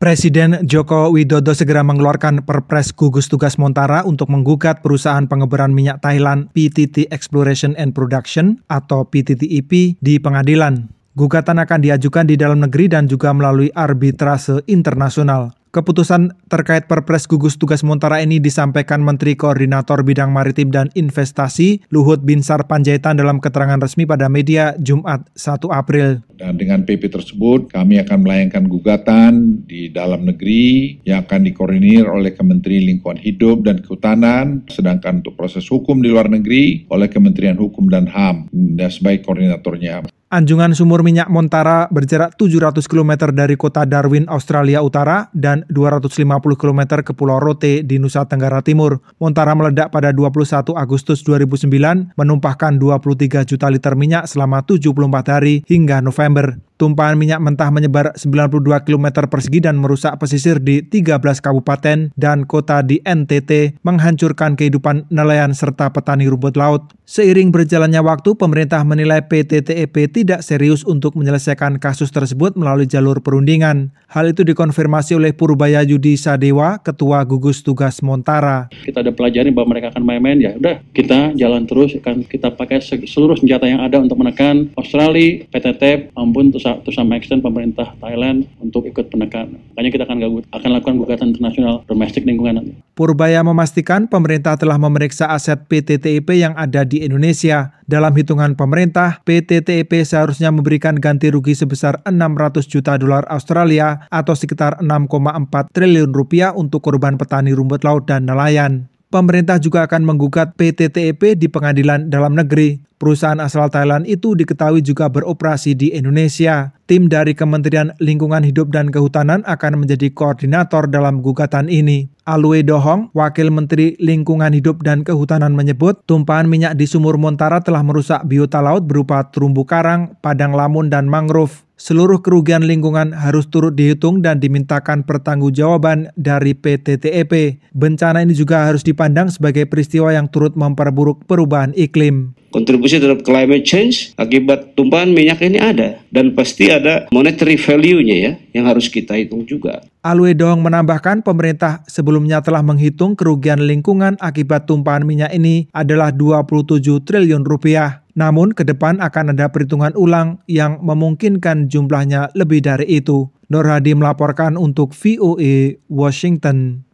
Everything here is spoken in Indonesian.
Presiden Joko Widodo segera mengeluarkan Perpres gugus tugas Montara untuk menggugat perusahaan pengeberan minyak Thailand PTT Exploration and Production atau PTTEP di pengadilan. Gugatan akan diajukan di dalam negeri dan juga melalui arbitrase internasional. Keputusan terkait Perpres gugus tugas Montara ini disampaikan Menteri Koordinator Bidang Maritim dan Investasi Luhut Binsar Panjaitan dalam keterangan resmi pada media Jumat 1 April. Dan dengan PP tersebut kami akan melayangkan gugatan di dalam negeri yang akan dikoordinir oleh Kementerian Lingkungan Hidup dan Kehutanan, sedangkan untuk proses hukum di luar negeri oleh Kementerian Hukum dan HAM dan sebagai koordinatornya. Anjungan sumur minyak Montara berjarak 700 km dari kota Darwin, Australia Utara dan 250 km ke Pulau Rote di Nusa Tenggara Timur. Montara meledak pada 21 Agustus 2009, menumpahkan 23 juta liter minyak selama 74 hari hingga November. Tumpahan minyak mentah menyebar 92 km persegi dan merusak pesisir di 13 kabupaten dan kota di NTT, menghancurkan kehidupan nelayan serta petani rumput laut. Seiring berjalannya waktu, pemerintah menilai PT TEP tidak serius untuk menyelesaikan kasus tersebut melalui jalur perundingan. Hal itu dikonfirmasi oleh Purbaya Yudi Sadewa, Ketua Gugus Tugas Montara. Kita ada pelajari bahwa mereka akan main-main, ya udah kita jalan terus, akan kita pakai seluruh senjata yang ada untuk menekan Australia, PT TEP, maupun to sama extent pemerintah Thailand untuk ikut penekan. Makanya kita akan gagut, akan lakukan gugatan internasional domestik lingkungan. Purbaya memastikan pemerintah telah memeriksa aset PT TIP yang ada di Indonesia. Dalam hitungan pemerintah, PT TIP seharusnya memberikan ganti rugi sebesar 600 juta dolar Australia atau sekitar 6,4 triliun rupiah untuk korban petani rumput laut dan nelayan. Pemerintah juga akan menggugat PT TEP di pengadilan dalam negeri. Perusahaan asal Thailand itu diketahui juga beroperasi di Indonesia. Tim dari Kementerian Lingkungan Hidup dan Kehutanan akan menjadi koordinator dalam gugatan ini. Alwe Dohong, Wakil Menteri Lingkungan Hidup dan Kehutanan menyebut, tumpahan minyak di sumur Montara telah merusak biota laut berupa terumbu karang, padang lamun, dan mangrove seluruh kerugian lingkungan harus turut dihitung dan dimintakan pertanggungjawaban dari PT TEP. Bencana ini juga harus dipandang sebagai peristiwa yang turut memperburuk perubahan iklim. Kontribusi terhadap climate change akibat tumpahan minyak ini ada dan pasti ada monetary value-nya ya yang harus kita hitung juga. Alwe Dong menambahkan pemerintah sebelumnya telah menghitung kerugian lingkungan akibat tumpahan minyak ini adalah 27 triliun rupiah. Namun ke depan akan ada perhitungan ulang yang memungkinkan jumlahnya lebih dari itu. Nur Hadi melaporkan untuk VOA Washington.